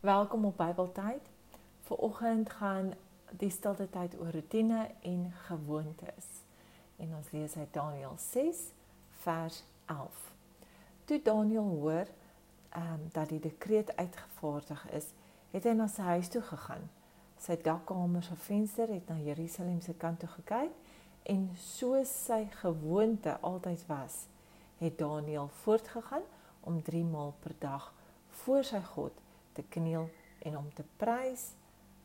Welkom op Bybeltyd. Viroggend gaan die stilte tyd oor rotine en gewoontes. En ons lees uit Daniël 6 vers 11. Toe Daniël hoor ehm um, dat die dekreet uitgevaardig is, het hy na sy huis toe gegaan. Sy dakkamer se venster het na Jerusalem se kant toe gekyk en soos sy gewoonte altyd was, het Daniël voortgegaan om 3 maal per dag voor sy God te kniel en om te prys,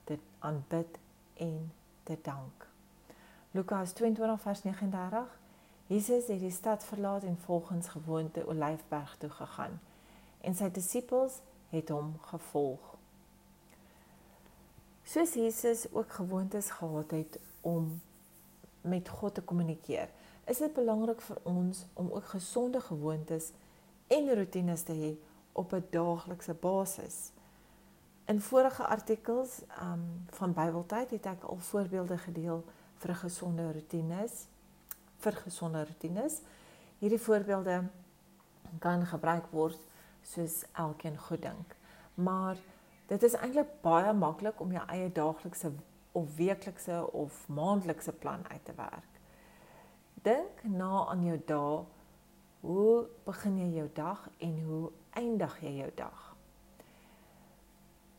te aanbid en te dank. Lukas 22 vers 39. Jesus het die stad verlaat en volgens gewoonte Olyfberg toe gegaan en sy disippels het hom gevolg. Soos Jesus ook gewoontes gehad het om met God te kommunikeer, is dit belangrik vir ons om ook gesonde gewoontes en rotines te hê op 'n daaglikse basis. In vorige artikels um van Bybeltyd het ek al voorbeelde gedeel vir gesonde rotines vir gesonde rotines. Hierdie voorbeelde kan gebruik word soos elkeen goed dink. Maar dit is eintlik baie maklik om jou eie daaglikse of weeklikse of maandelikse plan uit te werk. Dink na aan jou dae. Hoe begin jy jou dag en hoe eindig jy jou dag?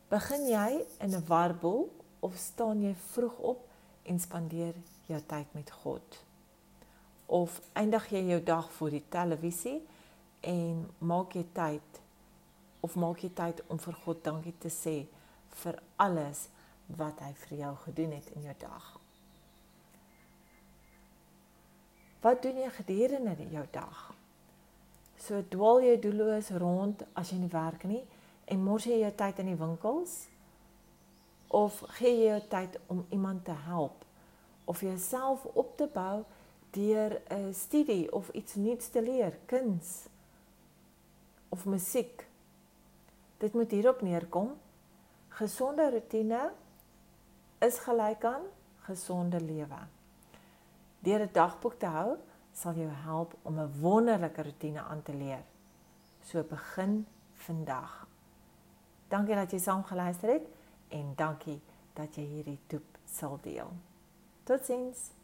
Begin jy in 'n warbel of staan jy vroeg op en spandeer jou tyd met God? Of eindig jy jou dag voor die televisie en maak jy tyd of maak jy tyd om vir God dankie te sê vir alles wat hy vir jou gedoen het in jou dag? Wat doen jy gedurende jou dag? So dwaal jy doelloos rond as jy nie werk nie en mors jy jou tyd in die winkels of gee jy jou tyd om iemand te help of jouself op te bou deur 'n studie of iets nuuts te leer, kuns of musiek. Dit moet hierop neerkom. Gesonde rotine is gelyk aan gesonde lewe. Deur 'n dagboek te hou, sal jou help om 'n wonderlike rotine aan te leer. So begin vandag. Dankie dat jy saam geluister het en dankie dat jy hierdie toep sal deel. Totsiens.